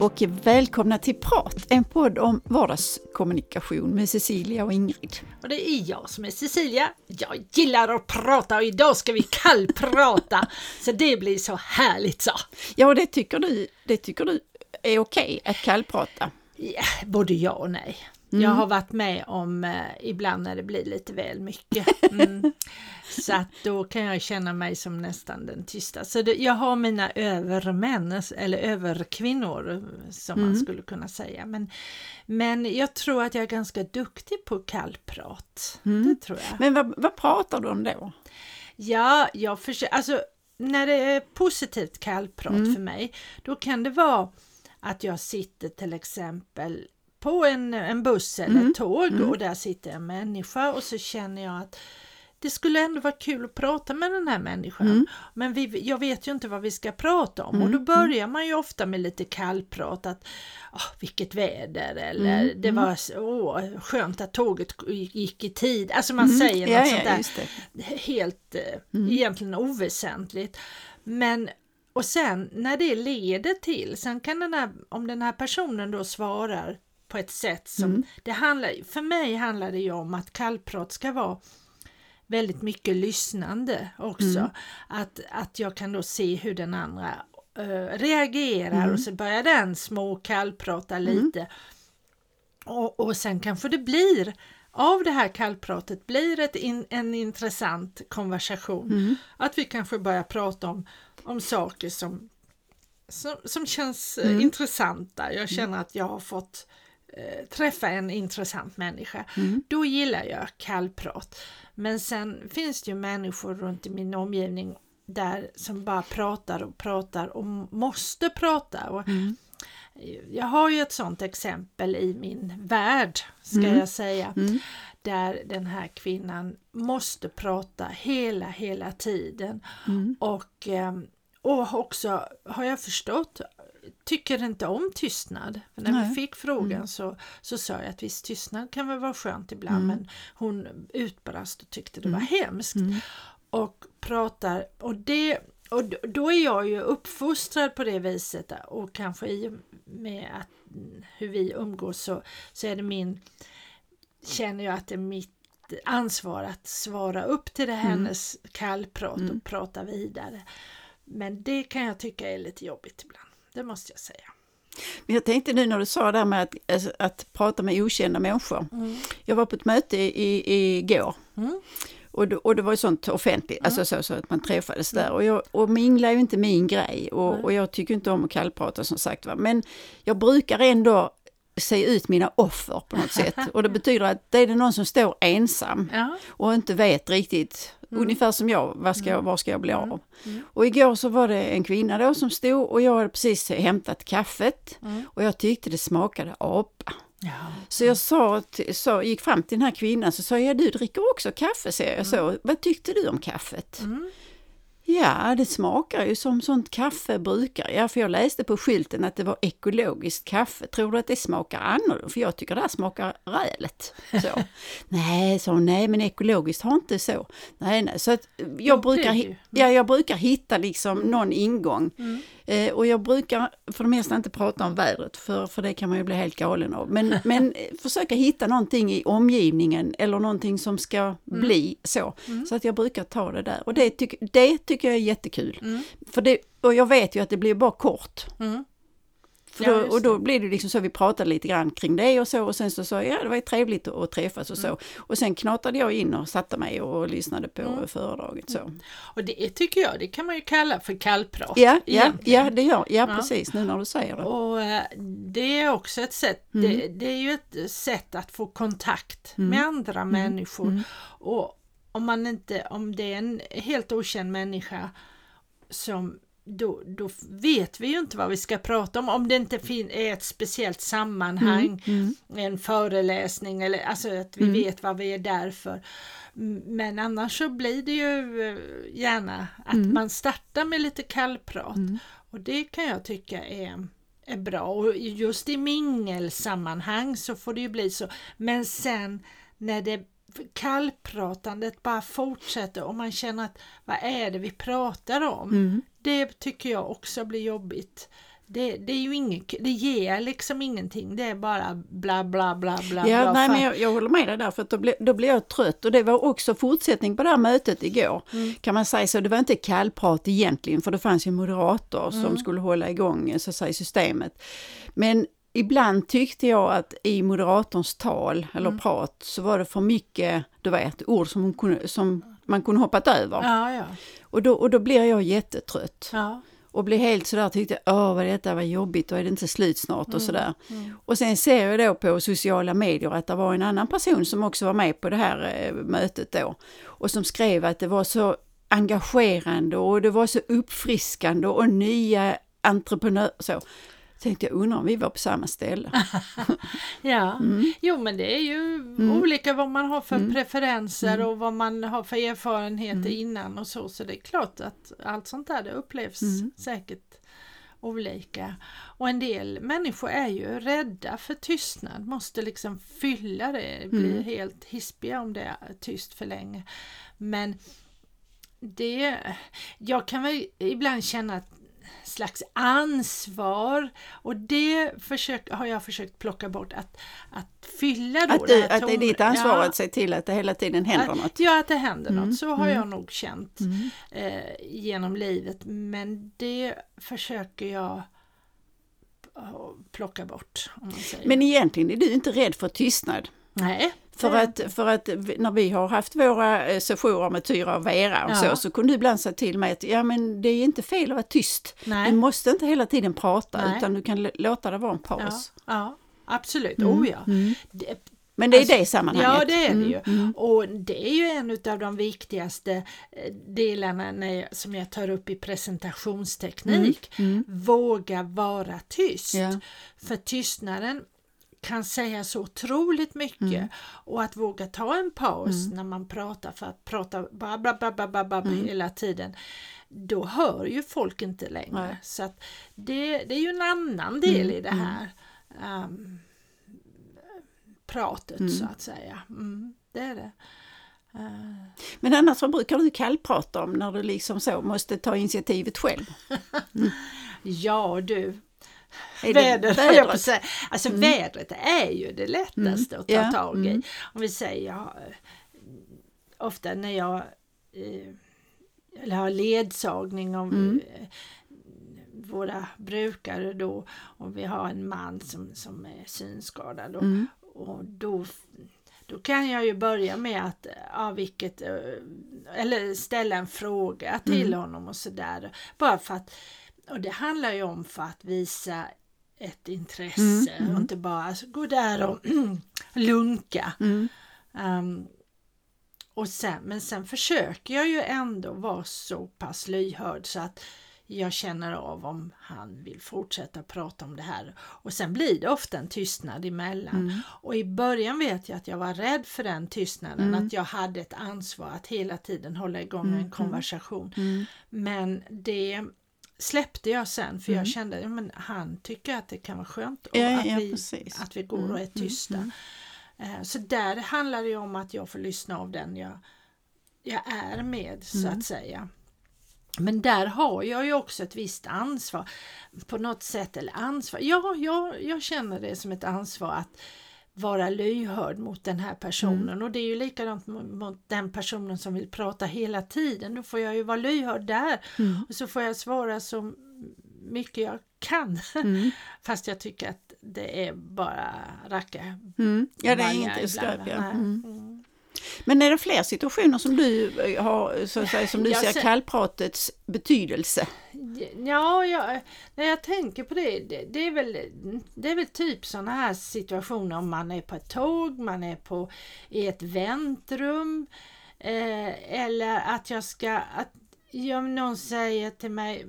och välkomna till Prat, en podd om vardagskommunikation med Cecilia och Ingrid. Och det är jag som är Cecilia. Jag gillar att prata och idag ska vi kallprata. så det blir så härligt så. Ja, det tycker du, det tycker du är okej att kallprata? Ja, både ja och nej. Mm. Jag har varit med om eh, ibland när det blir lite väl mycket. Mm. så att då kan jag känna mig som nästan den tysta. Så det, jag har mina övermän, eller överkvinnor som mm. man skulle kunna säga. Men, men jag tror att jag är ganska duktig på kallprat. Mm. Det tror jag. Men vad, vad pratar du om då? Ja, jag försöker, alltså när det är positivt kallprat mm. för mig, då kan det vara att jag sitter till exempel på en, en buss eller mm. tåg mm. och där sitter en människa och så känner jag att det skulle ändå vara kul att prata med den här människan. Mm. Men vi, jag vet ju inte vad vi ska prata om mm. och då börjar man ju ofta med lite kallprat att oh, vilket väder eller mm. det mm. var oh, skönt att tåget gick i tid. Alltså man mm. säger något ja, sånt där helt eh, egentligen oväsentligt. Men och sen när det leder till, sen kan den här, om den här personen då svarar på ett sätt som, mm. det handlar, för mig handlar det ju om att kallprat ska vara väldigt mycket lyssnande också. Mm. Att, att jag kan då se hur den andra uh, reagerar mm. och så börjar den små kallprata mm. lite. Och, och sen kanske det blir av det här kallpratet blir ett in, en intressant konversation. Mm. Att vi kanske börjar prata om, om saker som, som, som känns eh, mm. intressanta. Jag känner att jag har fått eh, träffa en intressant människa. Mm. Då gillar jag kallprat. Men sen finns det ju människor runt i min omgivning där som bara pratar och pratar och måste prata. Och mm. Jag har ju ett sådant exempel i min värld, ska mm. jag säga, mm. där den här kvinnan måste prata hela, hela tiden. Mm. Och, ehm, och också, har jag förstått, tycker inte om tystnad. För när Nej. vi fick frågan mm. så, så sa jag att visst tystnad kan väl vara skönt ibland mm. men hon utbrast och tyckte det var mm. hemskt. Mm. Och pratar, och det och då är jag ju uppfostrad på det viset och kanske i och med att, hur vi umgås så, så är det min, känner jag att det är mitt ansvar att svara upp till det mm. hennes kallprat och mm. prata vidare. Men det kan jag tycka är lite jobbigt ibland det måste jag säga. Men jag tänkte nu när du sa det här med att, alltså, att prata med okända människor. Mm. Jag var på ett möte i, igår. Mm. Och, det, och det var ju sånt offentligt, mm. alltså så, så, att man träffades där. Och, jag, och mingla är ju inte min grej och, och jag tycker inte om att kallprata som sagt va. Men jag brukar ändå se ut mina offer på något sätt. Och det betyder att det är det någon som står ensam ja. och inte vet riktigt Mm. Ungefär som jag, vad ska jag, mm. var ska jag bli av? Mm. mm. Och igår så var det en kvinna då som stod och jag hade precis hämtat kaffet mm. och jag tyckte det smakade apa. Ja. Så jag sa, så gick fram till den här kvinnan så sa jag, du dricker också kaffe, säger jag så. Vad tyckte du om kaffet? Ja, det smakar ju som sånt kaffe brukar. Ja, för jag läste på skylten att det var ekologiskt kaffe. Tror du att det smakar annorlunda? För jag tycker det här smakar rälet. Så. nej, så nej, men ekologiskt har inte så. Nej, nej. Så att jag, brukar, ja, jag brukar hitta liksom mm. någon ingång. Mm. Eh, och jag brukar för det mesta inte prata om vädret, för, för det kan man ju bli helt galen av. Men, men försöka hitta någonting i omgivningen eller någonting som ska mm. bli så. Mm. Så att jag brukar ta det där. Och det, tyck, det tycker jag är jättekul. Mm. För det, och jag vet ju att det blir bara kort. Mm. Då, och då blir det liksom så, vi pratade lite grann kring det och så och sen så sa jag, ja det var ju trevligt att träffas och så. Mm. Och sen knatade jag in och satte mig och lyssnade på mm. föredraget så. Mm. Och det tycker jag, det kan man ju kalla för kallprat. Ja, ja, ja det gör, ja, ja precis nu när du säger det. Och äh, det är också ett sätt, det, mm. det, är ju ett sätt att få kontakt med mm. andra människor. Och om man inte, om det är en helt okänd människa som då, då vet vi ju inte vad vi ska prata om om det inte är ett speciellt sammanhang, mm, mm. en föreläsning eller alltså att vi mm. vet vad vi är där för. Men annars så blir det ju eh, gärna att mm. man startar med lite kallprat mm. och det kan jag tycka är, är bra och just i mingelsammanhang så får det ju bli så. Men sen när det kallpratandet bara fortsätter och man känner att vad är det vi pratar om? Mm. Det tycker jag också blir jobbigt. det, det är ju inget, det ger liksom ingenting, det är bara bla bla bla bla. Ja, bla nej, men jag, jag håller med dig där, för då, blir, då blir jag trött. Och det var också fortsättning på det här mötet igår, Mm. kan man säga så. Det var inte kallprat egentligen, för det fanns ju en moderator Mm. som skulle hålla igång så att säga, systemet. Men ibland tyckte jag att i moderatorns tal, eller Mm. prat, så var det för mycket, du vet, ord som, kunde, som man kunde hoppat över. Ja, ja, Och, då, och då blir jag jättetrött. ja. Och blev helt sådär, tyckte åh vad detta var jobbigt och är det inte slut snart Mm. och sådär. Och sen ser jag då på sociala medier att det var en annan person som också var med på det här eh, mötet då. Och som skrev att det var så engagerande och det var så uppfriskande och nya entreprenörer. Så tänkte jag, undrar om vi var på samma ställe. Ja, Mm. jo men det är ju olika vad man har för preferenser Mm. och vad man har för erfarenheter innan och så. Så det är klart att allt sånt där det upplevs Mm. säkert olika. Och en del människor är ju rädda för tystnad, måste liksom fylla det, blir Mm. helt hispiga om det är tyst för länge. Men det, jag kan väl ibland känna ett slags ansvar och det försök, har jag försökt plocka bort att, att fylla då Att, du, det här att det är ditt ansvar ja, att se till att det hela tiden händer att, något. Ja, att det händer Mm, något. Så har mm. jag nog känt Mm. eh, genom livet. Men det försöker jag plocka bort. Men egentligen är du inte rädd för tystnad. Nej. För att, för att när vi har haft våra eh, sessioner med Tyra och Vera och Ja. så, så kunde du ibland säga till mig att ja, men det är inte fel att vara tyst. Nej. Du måste inte hela tiden prata Nej. utan du kan låta det vara en Ja, paus. ja, absolut. Mm, Oh ja. mm. Det, Men det är Alltså, det sammanhanget. Ja, det är det ju. Mm, mm. Och det är ju en av de viktigaste eh, delarna när som jag tar upp i presentationsteknik. Mm. Våga vara tyst. Ja. För tystnaden kan säga så otroligt mycket Mm. och att våga ta en paus när man pratar för att prata bara bla, bla, bla, bla, bla, Mm. hela tiden då hör ju folk inte längre. Nej. Så att det, det är ju en annan del Mm, i det här ehm, pratet Mm. så att säga. Mm, det är det. Eh, Men annars vad brukar du kallprata om när du liksom så måste ta initiativet själv? ja du, Väder, höll jag på vädret? säga. Alltså vädret är ju det lättaste att ta Ja, tag i. mm. Om vi säger, jag, ofta när jag eh, eller har ledsagning av Mm. eh, våra brukare då och vi har en man som, som är synskadad och, Mm. och då, då kan jag ju börja med att ja, vilket, eh, eller ställa en fråga till Mm. honom och sådär. Bara för att, och det handlar ju om för att visa ett intresse Mm, mm. och inte bara alltså, gå där och lunka. Mm. Um, och sen, men sen försöker jag ju ändå vara så pass lyhörd så att jag känner av om han vill fortsätta prata om det här. Och sen blir det ofta en tystnad emellan. Mm. Och i början vet jag att jag var rädd för den tystnaden, Mm. att jag hade ett ansvar att hela tiden hålla igång Mm, en konversation. Mm. Men det släppte jag sen för Mm. jag kände att han tycker att det kan vara skönt och Ja, att, ja, vi, precis. att vi går Mm, och är mm, tysta. mm. Eh, Så där handlar det om att jag får lyssna av den jag, jag är med så Mm. att säga. Men där har jag ju också ett visst ansvar på något sätt, eller ansvar, ja, jag, jag känner det som ett ansvar att vara lyhörd mot den här personen Mm. och det är ju likadant mot, den personen som vill prata hela tiden. Då får jag ju vara lyhörd där Mm. och så får jag svara så mycket jag kan. Mm. Fast jag tycker att det är bara racka Mm. Ja, det är inte ibland. Ja. Men är det fler situationer som du eh, har, så att säga, som du ser ser- kallpratets betydelse? Ja, jag, när jag tänker på det, det, det, är väl, det är väl typ sådana här situationer om man är på ett tåg, man är på, i ett väntrum eh, eller att jag ska, att ja, någon säger till mig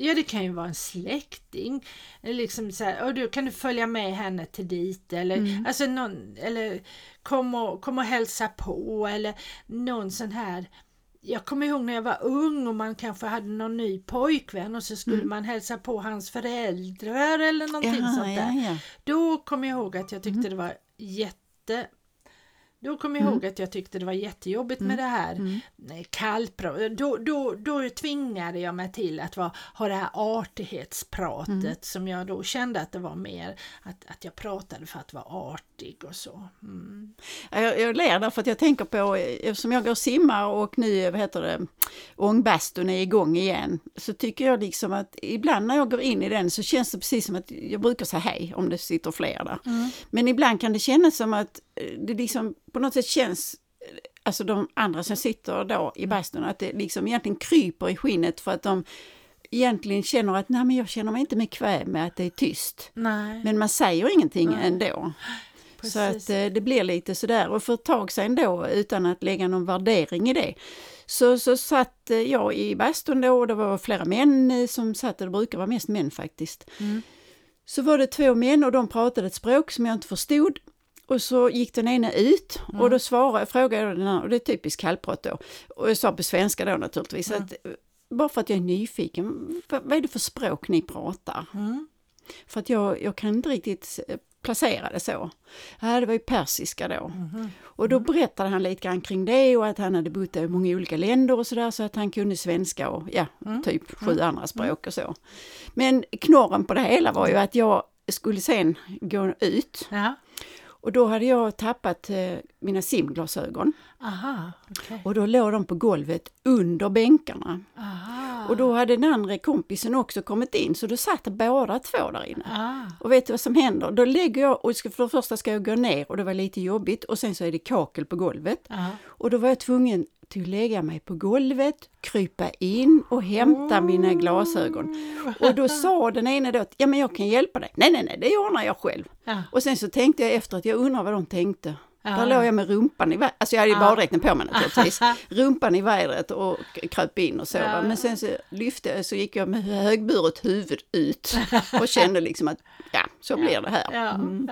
Ja det kan ju vara en släkting. Liksom så här, och du kan du följa med henne till dit eller, Mm. alltså någon, eller kom och, kom och hälsa på eller någon sån här jag kommer ihåg när jag var ung och man kanske hade någon ny pojkvän och så skulle Mm. man hälsa på hans föräldrar eller någonting Jaha, sånt där. ja, ja. Då kommer jag ihåg att jag tyckte det var jätte Då kom jag ihåg att jag tyckte det var jättejobbigt med det här Mm. nej, kallprat. Då, då, då tvingade jag mig till att vara, ha det här artighetspratet Mm. som jag då kände att det var mer att, att jag pratade för att vara artig och så. Mm. Ja, Jag, jag ler därför att jag tänker på, eftersom jag går och simmar och nu, vad heter det, ångbastun är igång igen, så tycker jag liksom att ibland när jag går in i den så känns det precis som att jag brukar säga hej om det sitter fler där. Men ibland kan det kännas som att det liksom på något sätt känns Alltså de andra som sitter då i bastun, att det liksom egentligen kryper i skinnet för att de egentligen känner att nej men jag känner mig inte bekväm med att det är tyst. Nej, Men man säger ingenting Nej. ändå. Så att precis. eh, det blir lite sådär. Och för ett tag sedan då, utan att lägga någon värdering i det, så, så satt eh, jag i bastun då och det var flera män eh, som satt, det brukar vara mest män faktiskt. Mm. Så var det två män och de pratade ett språk som jag inte förstod. Och så gick den ena ut Mm. och då svarade, frågade jag den andra, och det är typiskt kallprat då, och jag sa på svenska då naturligtvis, Mm. att eh, bara för att jag är nyfiken, vad, är det för språk ni pratar? Mm. För att jag, jag kan inte riktigt eh, placera det så. Ja, det var ju persiska då. Mhm. Och då berättade han lite grann kring det och att han hade bott i många olika länder och sådär så att han kunde svenska och ja, Mm. typ sju andra språk och så. Men knorren på det hela var ju att jag skulle sen gå ut Ja, och då hade jag tappat eh, mina simglasögon aha, okej. och då låg de på golvet under bänkarna. Aha. Och då hade den andra kompisen också kommit in så då satt båda två där inne. Ah, Och vet du vad som händer? Då lägger jag, och för det första ska jag gå ner och det var lite jobbigt och sen så är det kakel på golvet. ja. Och då var jag tvungen till att lägga mig på golvet, krypa in och hämta mina glasögon. Och då sa den ene då att ja men jag kan hjälpa dig. Nej nej nej, det ordnar jag själv. Ja. Och sen så tänkte jag efter att jag undrar vad de tänkte. Ja. Där låg jag med rumpan i vädret, alltså jag hade ju Ja. baddräkten på mig naturligtvis. rumpan i vädret och kröp in och så. Ja. Men sen så lyfte jag, så gick jag med högburet huvud ut och kände liksom att ja, så blir det här. Mm.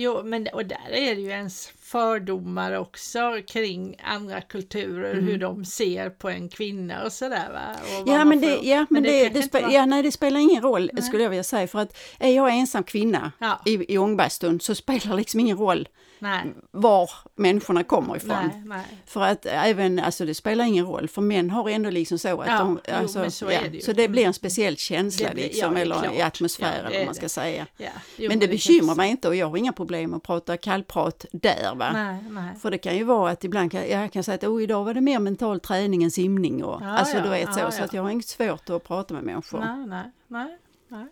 Jo, men och där är det ju ens fördomar också kring andra kulturer, hur de ser på en kvinna och sådär va? Och Ja men, det, får- ja, men det, kanske det, spe, var- ja, nej, det spelar ingen roll Nej. skulle jag vilja säga. För att är jag ensam kvinna Ja. i, i ångbastun så spelar det liksom ingen roll Nej, var människorna kommer ifrån. nej, nej. För att även, alltså det spelar ingen roll, för män har ändå liksom så att Ja, de, jo, alltså, men så ja, det så det blir en speciell känsla Det liksom, ja, eller i atmosfären det är om man det. ska säga. Jo, men det kan bekymrar mig inte och jag har inga problem att prata kallprat där va. För det kan ju vara att ibland kan jag kan säga att oh, idag var det mer mental träning än simning och alltså du vet så, så att jag har inget svårt att prata med människor. Nej, nej, nej,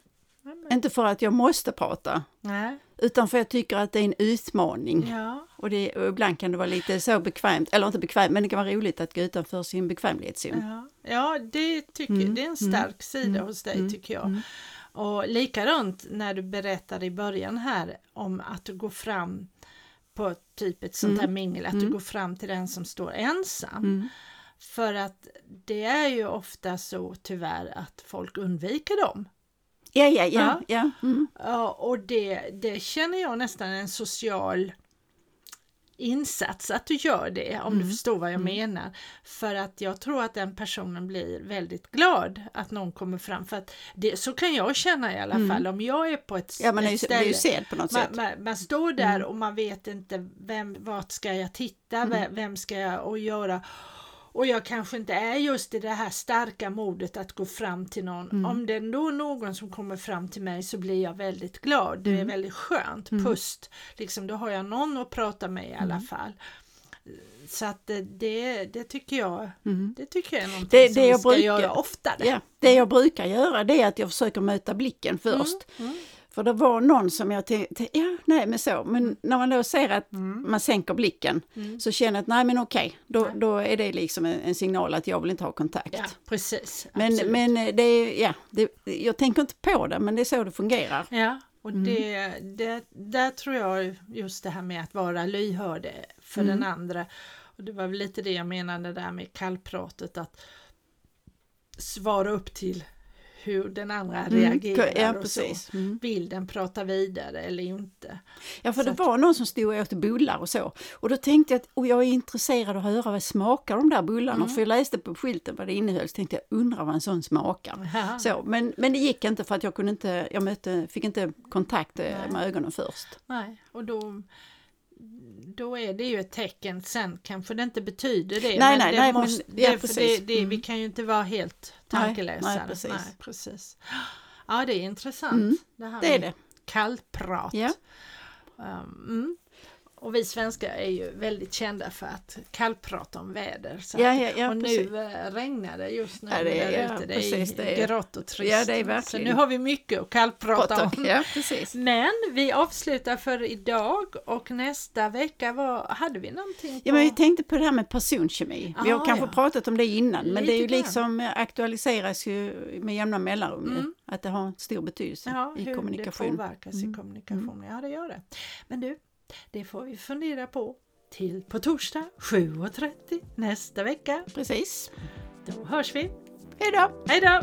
Inte för att jag måste prata, nej. Utan för jag tycker att det är en utmaning. Ja, Och, det, och ibland kan det vara lite så bekvämt, eller inte bekvämt, men det kan vara roligt att gå utanför sin bekvämlighetszon. ja. ja det, tycker, Mm, det är en stark sida hos dig tycker jag. Och likadant när du berättade i början här om att du går fram på typ ett sånt här mingel, att du går fram till den som står ensam. Mm. För att det är ju ofta så tyvärr att folk undviker dem. Ja, ja, ja. Ja. Mm. Ja, och det, det känner jag nästan en social insats att du gör det, om du förstår vad jag menar. För att jag tror att den personen blir väldigt glad att någon kommer fram. För att det, så kan jag känna i alla fall om jag är på ett, ja man är ju, blir ju sedd på något man, sätt. man, man står där och man vet inte vem, vart ska jag titta, vem, vem ska jag och göra. Och jag kanske inte är just i det här starka modet att gå fram till någon. Om det är då någon som kommer fram till mig så blir jag väldigt glad. Det är väldigt skönt. Pust. Liksom, då har jag någon att prata med i alla fall. Så att det, det, tycker jag det tycker jag är någonting Det- som det vi jag ska brukar- göra oftare. Ja, det jag brukar göra det är att jag försöker möta blicken först. För det var någon som jag tänkte, ja nej men så, men när man då ser att man sänker blicken så känner jag att nej men okej, då, då är det liksom en, en signal att jag vill inte ha kontakt. Ja, precis. Men, absolut. men det är, ja, det, jag tänker inte på det men det är så det fungerar. Ja, och Mm. det, det, där tror jag just det här med att vara lyhörd för Mm. den andra. Och det var väl lite det jag menade där med kallpratet att svara upp till hur den andra reagerar Mm. ja, och precis. så. Mm. Vill den prata vidare eller inte? Ja, för Så det att- var någon som stod och åt bullar och så. Och då tänkte jag att och jag är intresserad av att höra vad smakar de där bullarna. Mm. För jag läste på skylten vad det innehöll. Så tänkte jag, undrar vad en sån smakar. Så, men, men det gick inte för att jag kunde inte, jag mötte, fick inte kontakt eh, Nej. med ögonen först. Nej, och då då är det ju ett tecken. Sen kanske det inte betyder det. Nej, nej, det nej, måste, men- ja, det, det, det, Vi Mm. kan ju inte vara helt Nej, nej, tankeläsare. precis. precis. Ja, det är intressant. Mm, det, här Det är det. Kallprat. Ja. Um. Och vi svenskar är ju väldigt kända för att kallprata om väder. Så Ja, ja, ja, och precis. nu eh, regnar det just nu Ja, det är- där ja, ute. Det precis, är, det är- grått och trist. Ja, det är Så nu har vi mycket att kallprata om. Ja, precis. Men vi avslutar för idag och nästa vecka var, hade vi någonting på... Ja, men vi tänkte på det här med personkemi. Vi har Ah, kanske ja. pratat om det innan, men det är ju Lite grann. liksom eh, aktualiseras ju med jämna mellanrum. Mm. Att det har stor betydelse ja, i hur kommunikation. det påverkas i Mm. kommunikation. Ja, det gör det. Men du, det får vi fundera på till på torsdag 7.30 nästa vecka. Precis. Då hörs vi. Hej då! Hej då!